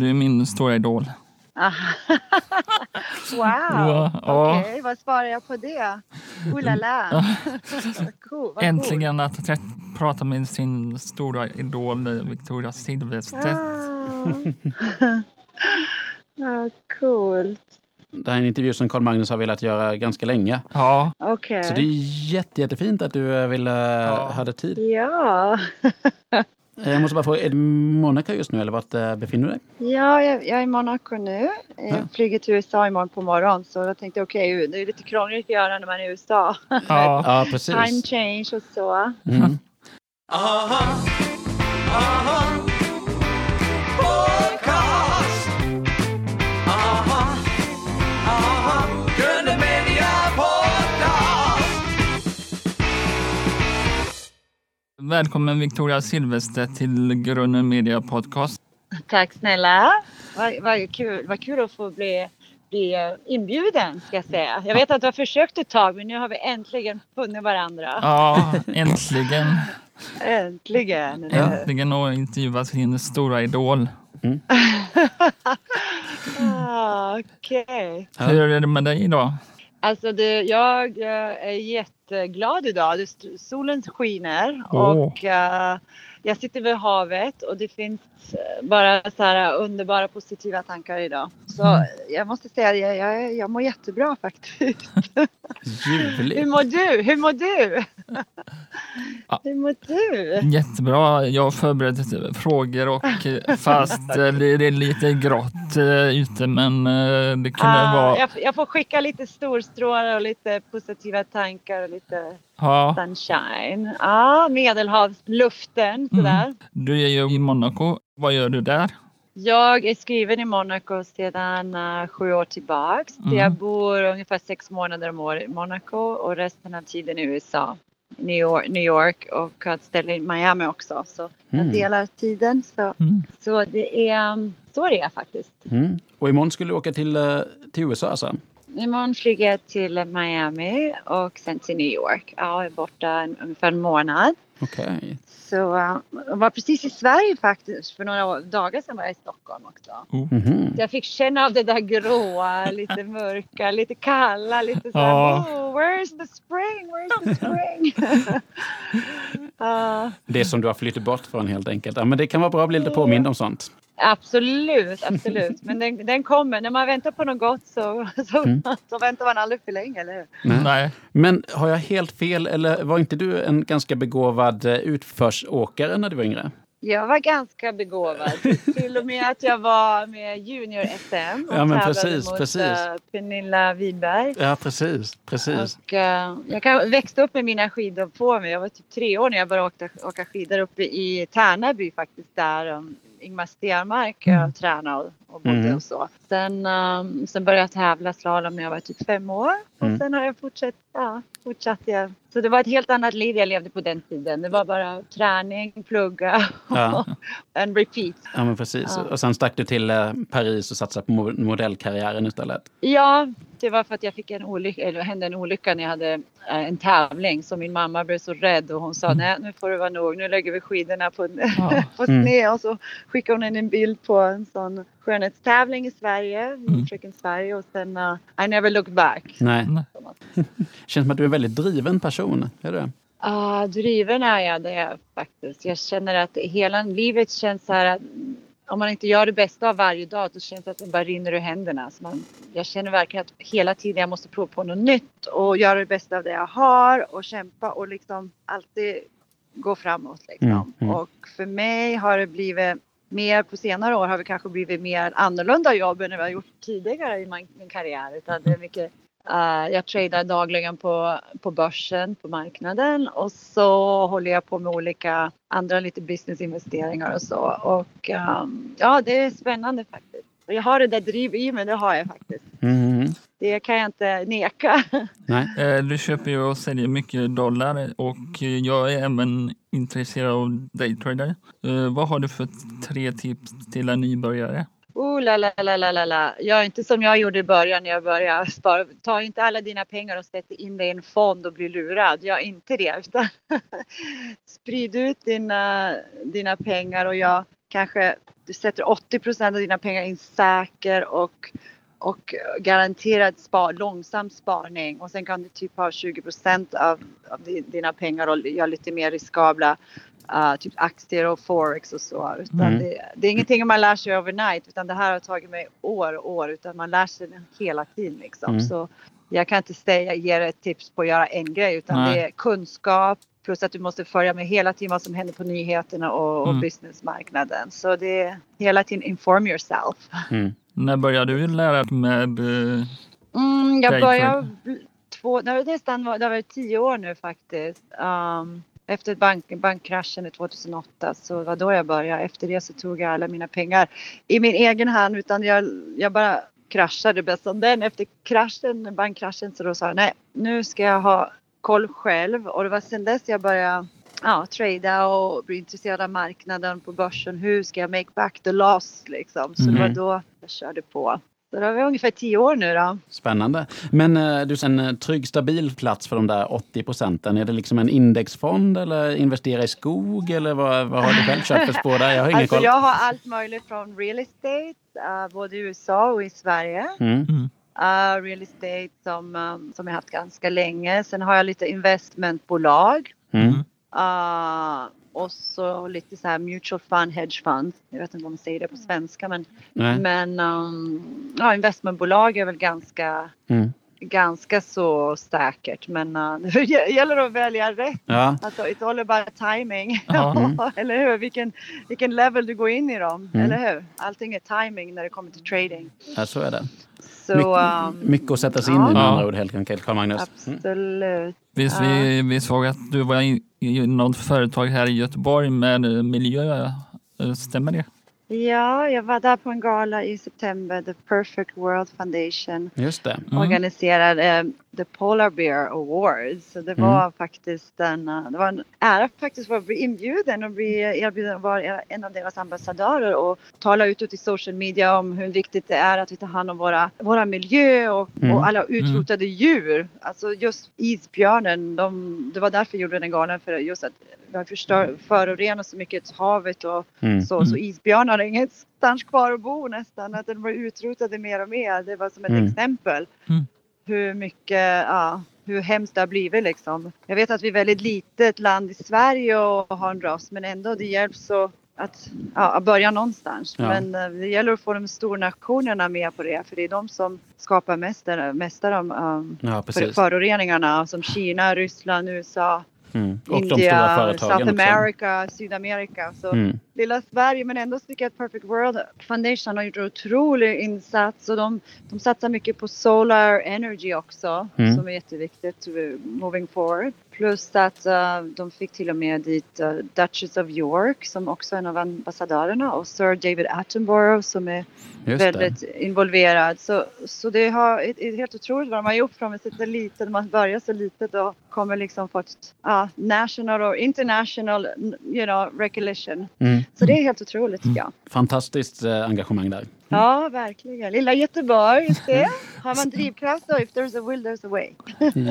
Du är min stora idol. wow, Ja, okej, vad svarar jag på det? Oh la la. cool, Äntligen att träff- prata med sin stora idol Victoria Silvstedt. Ah. ah, coolt. Det här är en intervju som Carl Magnus har velat göra ganska länge. Ja, Okej. Så det är jätte, jättefint att du eh, ville Ja. hade tid. Ja. Eh, Jag måste bara fråga, är du i Monaco just nu eller vart eh, befinner du dig? ja, jag, jag är i Monaco nu. Jag Ja. flyger till USA imorgon på morgonen så jag tänkte okej, det är lite krångligt att göra när man är i USA. ja. Ja, Time precis. change och så. Mm. Podcast. Välkommen Victoria Silvstedt till Grunden Media Podcast. Tack snälla. Vad, vad, kul, vad kul att få bli, bli inbjuden ska jag säga. Jag vet att du har försökt ett tag men nu har vi äntligen funnit varandra. Ja, äntligen. Äntligen. Äntligen att intervjua sin stora idol. Ah, Okej. Ja. Hur är det med dig idag? Alltså det, jag eh, är jätteglad idag. Det, solen skiner och eh, jag sitter vid havet och det finns eh, bara så här underbara positiva tankar idag. Så Mm. jag måste säga att jag, jag, jag mår jättebra faktiskt. Hur mår du? Hur mår du? Hur mår du? Jättebra. Jag har förberett frågor och eh, fast eh, det är lite grått eh, ute men det kunde Ah, vara... jag, jag får skicka lite storstrålar och lite positiva tankar och lite Ja, sunshine. Ja, medelhavsluften sådär. du är ju i Monaco. Vad gör du där? Jag är skriven i Monaco sedan uh, sju år tillbaks. Mm. Jag bor ungefär sex månader om året i Monaco och resten av tiden i USA. New York, New York och har ett ställe i Miami också. Så jag Mm. delar tiden. Så, Mm. så det är um, så det är faktiskt. Mm. Och imorgon skulle du åka till, eh, till USA alltså? Imorgon flyger jag till Miami och sen till New York. Ja, jag är borta en, ungefär en månad. Okej. Så uh, jag var precis i Sverige faktiskt. För några dagar sedan var jag i Stockholm också. Mhm. Jag fick känna av det där gråa, lite mörka, lite kalla, lite så här, Ja. oh, where's the spring, where's the spring? Ja, Det som du har flyttat bort från helt enkelt. Ja, men det kan vara bra att bli lite påmind om sånt. Absolut, absolut. Men den, den kommer. När man väntar på något gott så, så, Mm. så väntar man aldrig för länge, eller hur? Nej. Nej. Men har jag helt fel eller var inte du en ganska begåvad eh, utförsåkare när du var yngre? Jag var ganska begåvad. Till och med att jag var med junior-SM och Ja, men tävlade precis, mot precis. eh, Pernilla Wiberg. Ja, precis. precis. Och, eh, jag kan, växte upp med mina skidor på mig. Jag var typ tre år när jag började åka, åka skidor uppe i Tärnaby faktiskt där um, Ingmar Stenmark mm. tränade och, och bodde Mm. och så. Sen, um, sen började jag tävla slalom när jag var typ fem år och Mm. sen har jag fortsatt, ja, fortsatt jag. Så det var ett helt annat liv jag levde på den tiden. Det var bara träning, plugga Ja. and repeat. Ja, men precis. Ja. Och sen stack du till eh, Paris och satsade på mo- modellkarriären istället. Ja, det var för att jag fick en olycka, eller hände en olycka när jag hade eh, en tävling. Så min mamma blev så rädd och hon sa nej nu får det vara nog, nu lägger vi skidorna på, Ja. på Mm. sned. Och så skickade hon in en bild på en sån skönhetstävling i Sverige, Mm. Fröken Sverige och sen uh, I never looked back. Nej. Känns som att du är en väldigt driven person. Är du det? Ah, driven är jag det är jag faktiskt. Jag känner att hela livet känns så här att om man inte gör det bästa av varje dag då känns det att det bara rinner ur händerna. Så man, jag känner verkligen att hela tiden jag måste prova på något nytt och göra det bästa av det jag har och kämpa och liksom alltid gå framåt. Liksom. Mm, mm. Och för mig har det blivit mer på senare år har vi kanske blivit mer annorlunda jobb än vad har gjort tidigare i min, min karriär. Utan det är mycket Uh, jag tradar dagligen på, på börsen, på marknaden och så håller jag på med olika andra lite businessinvesteringar och så. Och um, ja, det är spännande faktiskt. Jag har det där driv i mig, det har jag faktiskt. Mhm. Det kan jag inte neka. Nej. Eh, Du köper ju och säljer mycket dollar och jag är även intresserad av daytrader. Eh, Vad har du för tre tips till en nybörjare? Oh la la la la la la. Gör inte som jag gjorde i början när jag började spara. Ta inte alla dina pengar och sätt in det i en fond och bli lurad. Gör inte det. Utan sprid ut dina, dina pengar och jag kanske du sätter 80 procent av dina pengar i en säker och, och garanterad spar, långsam sparning och sen kan du typ ha 20 procent av, av di- dina pengar och göra lite mer riskabla uh, typ aktier och forex och så. Utan Mm. det, det är ingenting man lär sig overnight utan det här har tagit mig år och år utan man lär sig hela tiden liksom. Mm. Så jag kan inte säga, ge dig ett tips på att göra en grej utan Nej. det är kunskap plus att du måste följa med hela tiden vad som händer på nyheterna och, och Mm. businessmarknaden. Så det är hela tiden inform yourself. Mm. När började du lära dig med... eh, Mm, jag började två, det var nästan var- det var tio år nu faktiskt. Um, efter bank, bankkraschen i 2008 så var då jag började. Efter det så tog jag alla mina pengar i min egen hand utan jag, jag bara kraschade bäst som den. Efter kraschen, bankkraschen så då sa jag nej nu ska jag ha koll själv och det var sedan dess jag började ja, trada och bli intresserad av marknaden på börsen. Hur ska jag make back the loss liksom? Så det var Mhm. då jag körde på. Så det var ungefär tio år nu då. Spännande. Men eh, du, en eh, trygg, stabil plats för de där 80 procenten. Är det liksom en indexfond eller investera i skog eller vad, vad har du själv kört för spår där? Jag har ingen Alltså koll. jag har allt möjligt från real estate, uh, både i USA och i Sverige. Mm. Uh, real estate som, um, som jag haft ganska länge. Sen har jag lite investmentbolag. Mm. Uh, och så lite så här mutual fund, hedge funds. Jag vet inte om man säger det på svenska men, Nej. men um, ja, investmentbolag är väl ganska, Mm. Ganska så säkert. Men uh, det gäller att välja rätt. Ja. Alltså, it's all about timing. Ja. eller hur? Vilken, vilken level du går in i dem. Mm. Eller hur? Allting är timing när det kommer till trading. ja, så är det. Så, mycket, um, mycket att sätta sig in i med andra ord helt enkelt, Carl Magnus. Mm. absolut. Visst, vi, vi såg att du var i, i något företag här i Göteborg med miljö. Stämmer det? Ja, jag var där på en gala i september. The Perfect World Foundation Just det. Mm. organiserade eh, The Polar Bear Awards. Så det Mm. var faktiskt en, eh, det var en ära faktiskt att bli inbjuden och bli erbjuden att vara en av deras ambassadörer och tala utåt i social media om hur viktigt det är att vi tar hand om våra, våra miljö och, Mm. och alla utrotade djur. Alltså just isbjörnen, de, det var därför jag gjorde den galan för just att vi har förstör, förorenat så mycket havet och Mm. så, så isbjörnar har ingenstans kvar att bo nästan. Att de var utrotade mer och mer. Det var som ett Mm. exempel. Hur mycket, ja, hur hemskt det har blivit liksom. Jag vet att vi är väldigt litet land i Sverige och har en ras men ändå det hjälps så att, ja, börja någonstans. Ja. Men eh, det gäller att få de stora nationerna med på det för det är de som skapar mest, mest av de um, Ja, föroreningarna som Kina, Ryssland, USA, Mm. Och India, South också. America, Sydamerika. Så Mm. Lilla Sverige men ändå tycker jag att Perfect World Foundation har gjort en otrolig insats och de, de satsar mycket på solar energy också Mm. som är jätteviktigt uh, moving forward. Plus att uh, de fick till och med dit uh, Duchess of York som också är en av ambassadörerna och Sir David Attenborough som är Just det. väldigt involverad. Så, så det har, det är helt otroligt vad de har gjort från att sitta litet, man börjar så litet och kommer liksom få ett ja, national och international you know, recognition. Mm. Så det är helt otroligt tycker jag. Fantastiskt eh, engagemang där. Ja, verkligen. Lilla Göteborg, just det. Har man drivkraft då, if there's a will there's a way.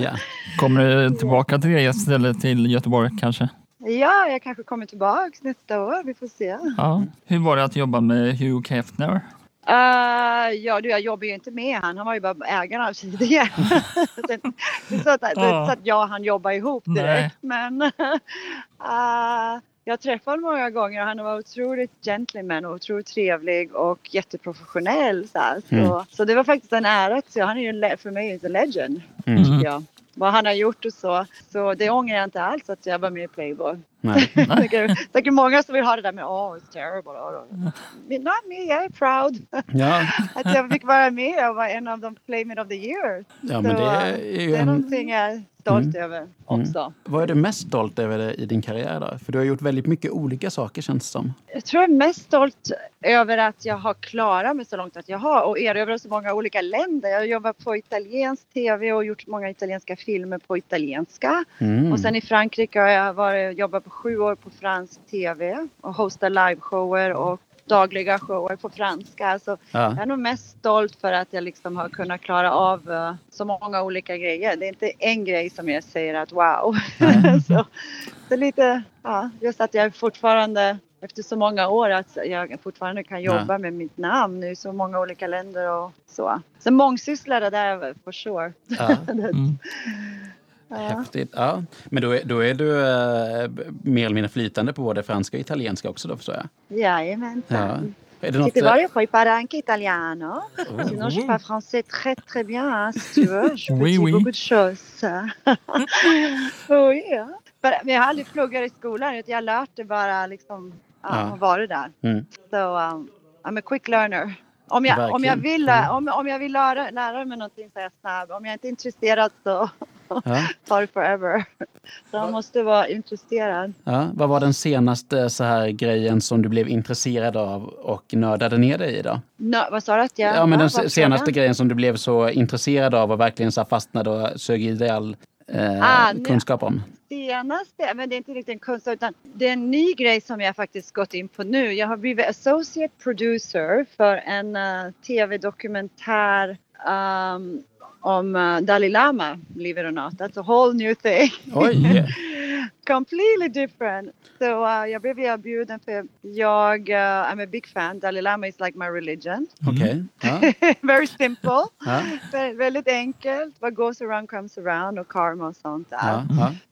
Ja. Kommer du tillbaka till det stället till Göteborg kanske? Ja, jag kanske kommer tillbaks nästa år, vi får se. Ja. Hur var det att jobba med Hugh Hefner? Uh, ja, du, jag jobbar ju inte med han. Han var ju bara ägaren av tidigare. det är så att, det är Ja. så att jag och han jobbar ihop Nej. direkt. Men uh, jag träffade honom många gånger och han var otroligt gentleman och otroligt trevlig och jätteprofessionell. Så, här. så, Mm. så det var faktiskt en ära. Så han är ju för mig en legend. Mm. tycker jag. Vad han har gjort och så. Så det ångrar jag inte alls att jag var med i Playboy. Nej. säkert, säkert många som vill ha det där med oh it's terrible. Men Not me, jag är proud. Ja. Att jag fick vara med och vara en av de Playmate of the Year. ja, men det är ju Det är en... någonting jag är stolt Mm. över också. Vad är du mest stolt över i din karriär då? För du har gjort väldigt mycket olika saker känns det som. Jag tror jag är mest stolt över att jag har klarat mig så långt att jag har och erövrat så många olika länder. Jag har jobbat på italiensk tv och gjort många italienska filmer på italienska. Mm. Och sen i Frankrike har jag varit, jobbat på sju år på fransk tv och hostat liveshower och dagliga shower på franska. Så ja. jag är nog mest stolt för att jag liksom har kunnat klara av eh, så många olika grejer. Det är inte en grej som jag säger att wow. så, så lite, ja, just att jag fortfarande efter så många år att jag fortfarande kan jobba med mitt namn i så många olika länder och så. Så mångsysslare där for sure. Ja. Mm. Ja. Häftigt. Ja. Men då är, då är du eh, mer eller mindre flytande på både franska och italienska också då förstår jag? Jajamensan. Ja. Är det Si något, tu eh, veux, je peux parler anche italiano. Sinon, je parle français très très bien, hein, si tu veux. Je peux Oui, dire oui. beaucoup de choses. oui, ja. För- Men jag har aldrig pluggat i skolan, utan jag lärt det bara liksom, ja, Ja. varit där. Mm. So, um, I'm a quick learner. Om jag, om jag, Verkligen. vill, om, om jag vill lära, lära mig någonting så är jag snabb. Om jag inte är intresserad så ja. tar forever. Så jag måste vara intresserad. Ja. Vad var den senaste så här grejen som du blev intresserad av och nördade ner dig i då? No, vad sa du att jag... Ja, men den var se- senaste frågan? grejen som du blev så intresserad av och verkligen så fastnade och sög i dig all eh, Ah, kunskap om? senaste, men det är inte riktigt en kunskap utan det är en ny grej som jag faktiskt gått in på nu. Jag har blivit associate producer för en uh, tv-dokumentär um, om uh, Dalai Lama, believe it or not. That's a whole new thing. Oj! Completely different. So uh, jag blev erbjuden för jag, uh, I'm a big fan. Dalai Lama is like my religion. Okej. Ja. Very simple. Vä- väldigt enkelt. What goes around comes around och karma och sånt där.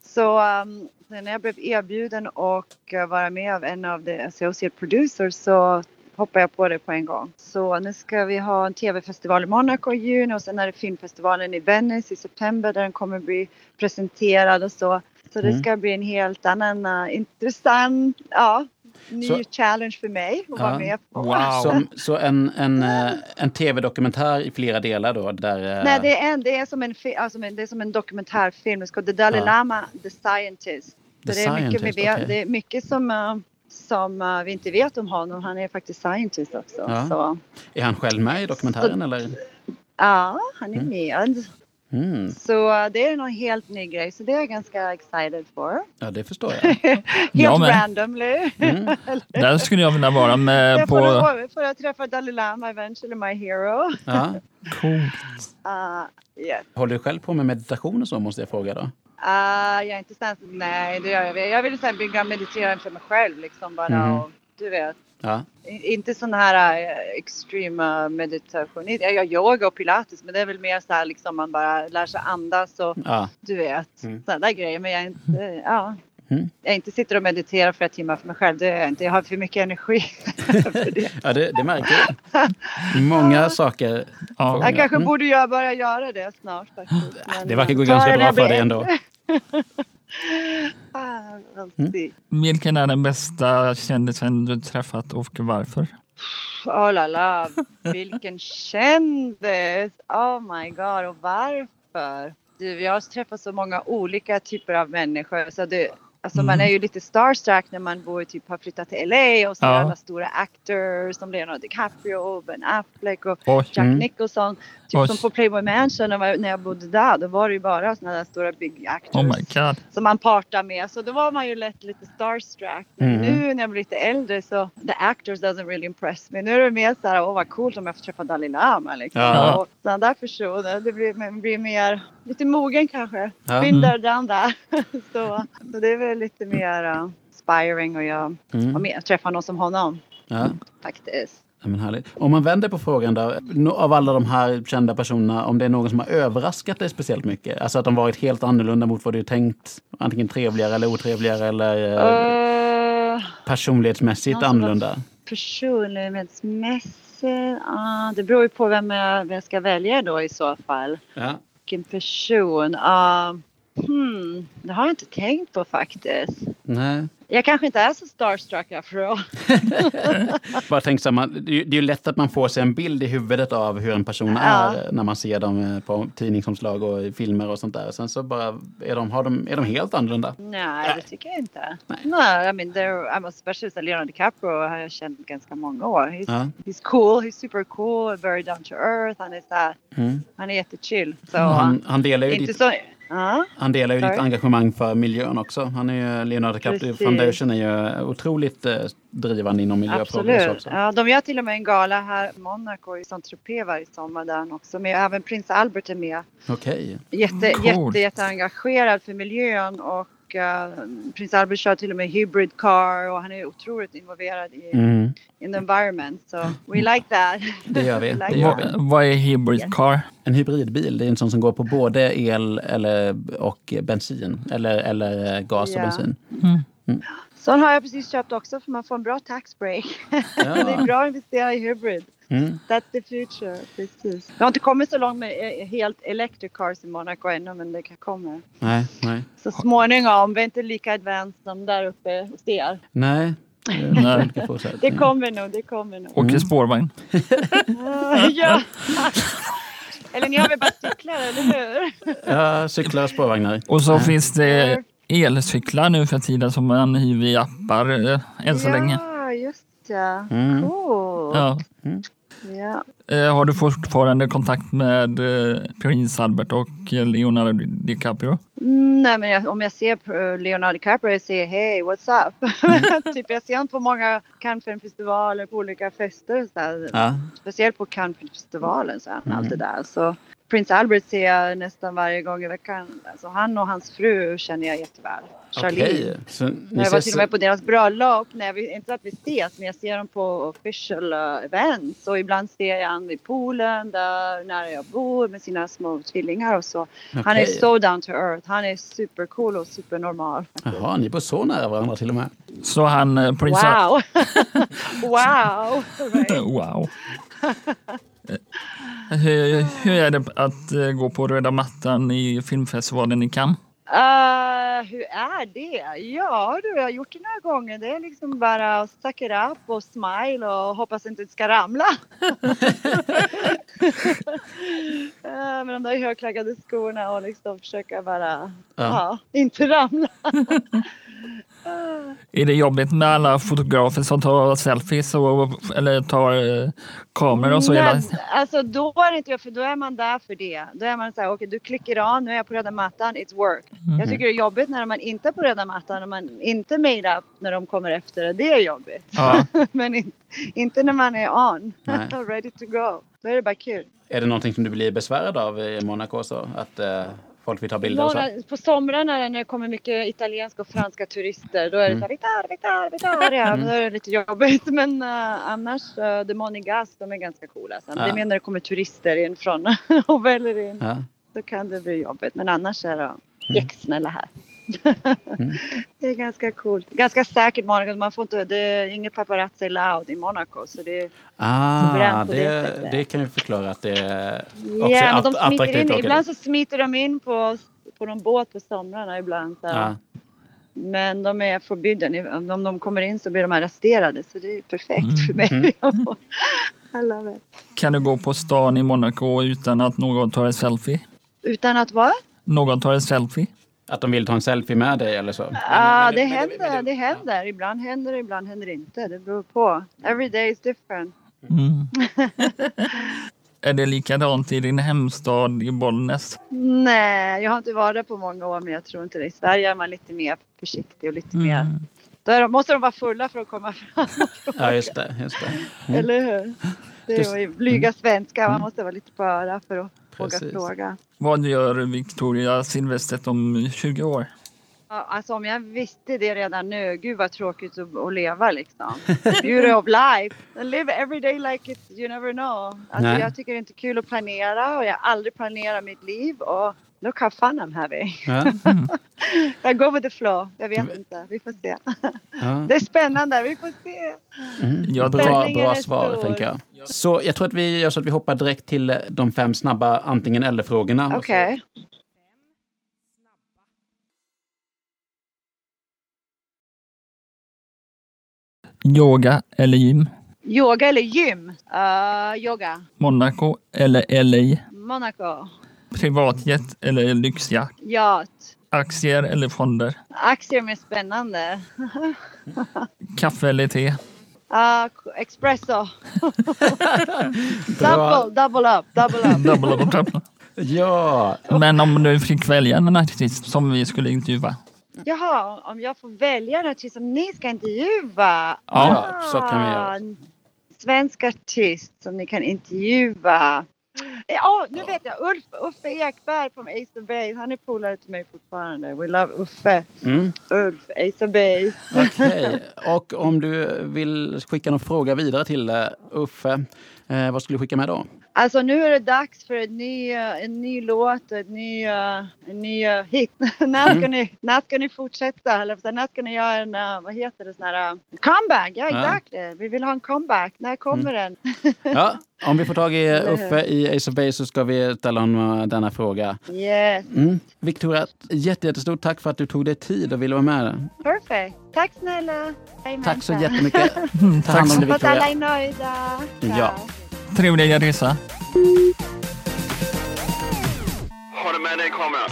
Så um, när jag blev erbjuden och uh, vara med av en av de associate producers så hoppade jag på det på en gång. Så nu ska vi ha en tv-festival i Monaco i juni och sen är det filmfestivalen i Venice i september där den kommer bli presenterad och så. Så det Mm. ska bli en helt annan uh, intressant, ja, ny Så- challenge för mig att vara Ja. med på. Wow. Som, så en, en, eh, en tv-dokumentär i flera delar då? Där, eh, Nej, det är, en, det, är som en, alltså, det är som en dokumentärfilm. Det ska The Dalai Ja. Lama, The Scientist. The det, är mycket, okej. det är mycket som, som eh, vi inte vet om honom. Han är faktiskt scientist också. Ja. Så, Är han själv med i dokumentären eller? ja, han är med. Mm. Så eh, det är någon helt ny grej. Så det är jag ganska excited for. Ja, det förstår jag. Helt Jag med. randomly. Mm. Där skulle jag vilja vara med Jag på... får jag träffa Dalai Lama eventually, my hero. Ja. Coolt. Uh, yes. Håller du själv på med meditation och så måste jag fråga då? Ah, jag är inte sens. Nej, det gör jag. Jag vill så här bygga meditera för mig själv liksom bara. Mhm. Och, du vet. Ja. Inte sån här uh, extrema meditation. Jag gör yoga och pilates men det är väl mer så här liksom man bara lär sig andas och ja. du vet Mm. sådana grejer. Men jag är inte, ja. Mm. Jag inte sitter och mediterar flera timmar för mig själv. Det är jag inte. Jag har för mycket energi för det. ja det, det märker jag. Många saker. Ja. Jag kanske Mm. borde göra, börja göra det snart faktiskt. Men, Det verkar gå ganska bra jag för dig ändå. Mm. Vilken är den bästa kändisen du träffat och varför? Oh la la, vilken kändis! Oh my god, och varför? Du, jag har träffat så många olika typer av människor. Så det, alltså Man Mm. är ju lite starstruck när man bor, typ, har flyttat till LA och ser Ja. alla stora actors som Leonardo DiCaprio, Ben Affleck och Oj. Jack Mm. Nicholson. Typ Oj. som på Playboy Mansion när jag, när jag bodde där. Då var det ju bara sådana där stora big actors Oh my god. som man partar med. Så då var man ju lätt lite starstruck. Men Mm. nu när jag blir lite äldre så the actors doesn't really impress me. Nu är det mer så här, åh vad coolt om jag får träffa Dalai Lama liksom. Ja. Och sådana där personer. Det blir, man blir mer, lite mogen kanske. Ja. Been Mm. that. så, så det är väl lite mer uh, inspiring och jag Mm. och mer, träffa någon som honom Ja. faktiskt. Ja, men härligt. Om man vänder på frågan då, av alla de här kända personerna, om det är någon som har överraskat dig speciellt mycket? Alltså att de varit helt annorlunda mot vad du tänkt, antingen trevligare eller otrevligare eller Uh, personlighetsmässigt annorlunda? personlighetsmässigt, ah, det beror ju på vem jag, vem jag ska välja då i så fall. Ja. Vilken person? Uh, hmm, det har jag inte tänkt på faktiskt. Nej. Jag kanske inte är så starstruck after all. Bara tänk så man, det är ju- lätt att man får sig en bild i huvudet av hur en person Ja. är när man ser dem eh, på tidningsomslag och i filmer och sånt där. Sen så bara är de, har de, är de helt annorlunda. Nej, det tycker jag inte. Nej. Nej, I mean, there, I'm especially Leonardo DiCaprio har jag känt ganska många år. He's, Ja. he's cool, he's super cool, very down to earth. Han är så Mm. han är jättechill. Så, Han, han delar ju inte ditt, så... Ja. han delar ju ditt engagemang för miljön också. Han är ju, Leonardo DiCaprio. Foundation är ju otroligt eh, drivande inom miljöfrågor Absolut. också. Ja, de gör till och med en gala här i Monaco i Saint-Tropez varje sommar där också. Men även prins Albert är med. Okej. Jätte, Coolt. jätte, jätteengagerad för miljön och och eh, prins Albert kör till och med hybrid car och han är otroligt involverad i Mm, in the environment. So we like that. det gör vi. like Det gör that. vi. Vad är hybrid car? En hybridbil, det är en sån som går på både el eller, och bensin. Eller, eller gas och Ja. bensin. Sån har jag precis köpt också för man får en bra tax break. det är bra att investera i hybrid. Mm. That's the future. Precis. Jag har inte kommit så långt med eh, helt electric cars i Monaco ännu men det kan komma. Nej, nej. Så småningom, vi är inte lika advanced som där uppe hos er. Nej. Nej. Det. Det kommer nog, det kommer nog. Åker spårvagn? ja. Eller ni har väl bara cyklar, eller hur? Ja, cyklar och spårvagnar. Och så finns det elcyklar nu för tiden som man hyr via appar eh, än så länge. Ja, just ja. Mm. Cool. Ja. Ja. Eh, Har du fortfarande kontakt med eh, prins Albert och Leonardo DiCaprio? Mm, nej, men jag, om jag ser på Leonardo DiCaprio och säger hej, what's up? typ jag ser honom på många Cannes-festivaler, på olika fester. Så här. Ja. Speciellt på Cannes-festivalen så är han Mm. alltid där. Så Prins Albert ser jag nästan varje gång i veckan. Alltså, han och hans fru känner jag jätteväl. Charlie. Så ni När jag var till och med på deras bröllop, när vi, inte att vi ses, men jag ser dem på official uh, events. Och ibland ser jag honom vid poolen där nära jag bor med sina små tvillingar och så. Han är so down to earth. Han är supercool och supernormal. Jaha, ni bor så nära varandra till och med. Så han, eh, prins Wow! wow! Wow. Hur, hur är det att eh, gå på röda mattan i filmfestivalen i Cannes? Uh, hur är det? Ja du, jag har gjort det några gånger. Det är liksom bara suck it up och smile och hoppas inte det ska ramla. uh, med de där högklackade skorna och liksom försöka bara, ja, inte ramla. Är det jobbigt med alla fotografer som tar selfies och, eller tar eh, kameror och så? hela- Nej, alltså då är det inte för då är man där för det. Då är man så här, okej du klickar an, nu är jag på röda mattan, it's work. Jag tycker det är jobbigt när man inte är på röda mattan och man inte made up när de kommer efter det. Det är jobbigt. Ja. Men in, inte när man är on, ready to go. Då är det bara kul. Är det någonting som du blir besvärad av i Monaco? Så? Att eh, folk vill ta bilder och så? På somrarna när det kommer mycket italienska och franska turister då är det så här Vitar, Vitar, Vitaria. Då är det lite jobbigt. Men uh, annars, uh, The Monigas, de är ganska coola. Sen. Ja. Det är mer när det kommer turister in från och in. Ja. Då kan det bli jobbigt. Men annars är de jättesnälla här. Det är ganska coolt. Ganska säkert Monaco. Man får inte, det är inget paparazzi allowed i Monaco. Så det, Ah, Suveränt på det det, det kan ju förklara att det är Ja, också är men de att- smiter attraktivt in. att Ibland så smiter de in på, på någon båt på somrarna ibland. Så. Ja. Men de är forbidden. Om de kommer in så blir de arresterade. Så det är perfekt för mig. Mm. I love it. Kan du gå på stan i Monaco utan att någon tar en selfie? Utan att vad? Någon tar en selfie? Att de vill ta en selfie med dig eller så? Ja, Men- det men- händer. men- Det händer. Ibland händer det, ibland händer det inte. Det beror på. Every day is different. Mm. är det likadant i din hemstad i Bollnäs? Nej, jag har inte varit där på många år, men jag tror inte det. I Sverige är man lite mer försiktig och lite mer... Mm. Då är de, måste de vara fulla för att komma fram. Ja, just det. Just det. Eller hur? Det är ju blyga svenskar. Man måste vara lite på öra för att våga fråga. Vad gör Victoria Silvstedt om 20 år? Ja, Alltså om jag visste det redan nu, gud vad tråkigt att, att leva liksom. Beauty of life. Live every day like it, you never know. Alltså Nej. jag tycker det är inte kul att planera och jag har aldrig planerat mitt liv och look how fun I'm having. Ja, Jag går with the flow, jag vet inte, vi får se. ja. Det är spännande, vi får se. Mm. Jag Bra, bra svar, stor. tänker jag. Så jag tror att vi gör så att vi hoppar direkt till de fem snabba antingen eller-frågorna. Okej. Yoga eller gym? Yoga eller gym? Uh, yoga. Monaco eller LA? Monaco. Privatjet eller lyxjakt? Yacht. Aktier eller fonder? Aktier är mer spännande. Kaffe eller te? Uh, espresso. Double, double up, double up. Double or triple? Ja, Men om du fick välja en artist som vi skulle intervjua? Jaha, om jag får välja en artist som ni ska intervjua? Ja, så kan vi göra. Ah, Svensk artist som ni kan intervjua. Ja, nu vet jag. Ulf, Uffe Ekberg från Ace of Base. Han är polare till mig fortfarande. We love Uffe. Mm. Ulf, Ace of Base. Okej, och om du vill skicka någon fråga vidare till eh, Uffe, eh, vad skulle du skicka med då? Alltså nu är det dags för en ny, eh, en ny låt, en ny, eh, en ny eh, hit. när, ska Mm. ni, när ska ni fortsätta? Eller när ska ni göra en, vad heter det, sån här comeback? Ja, Ja. exakt. Vi vill ha en comeback. När kommer den? Ja, om vi får tag i? Uffe i Ace of Base så ska vi ställa honom denna fråga. Yes, Mm. Victoria, jätte, jättestort tack för att du tog dig tid och ville vara med. perfect. Tack snälla. Hej, Tack så jättemycket. Ta hand om dig Hoppas alla Victoria. är nöjda. Ja. Trevliga resa. Har du med dig kameran?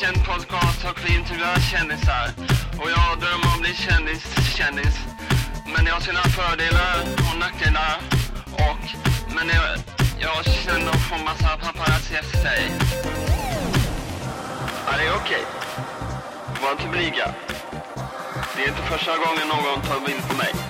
Känd podcast och vi intervjuar kändisar. Och jag drömmer om att bli kändis, kändis. Men det har sina fördelar och nackdelar. Och, men jag, jag känner att få massa paparazzi efter sig. Ja, det är okej. Var inte blyga. Det är inte första gången någon tar bild på mig.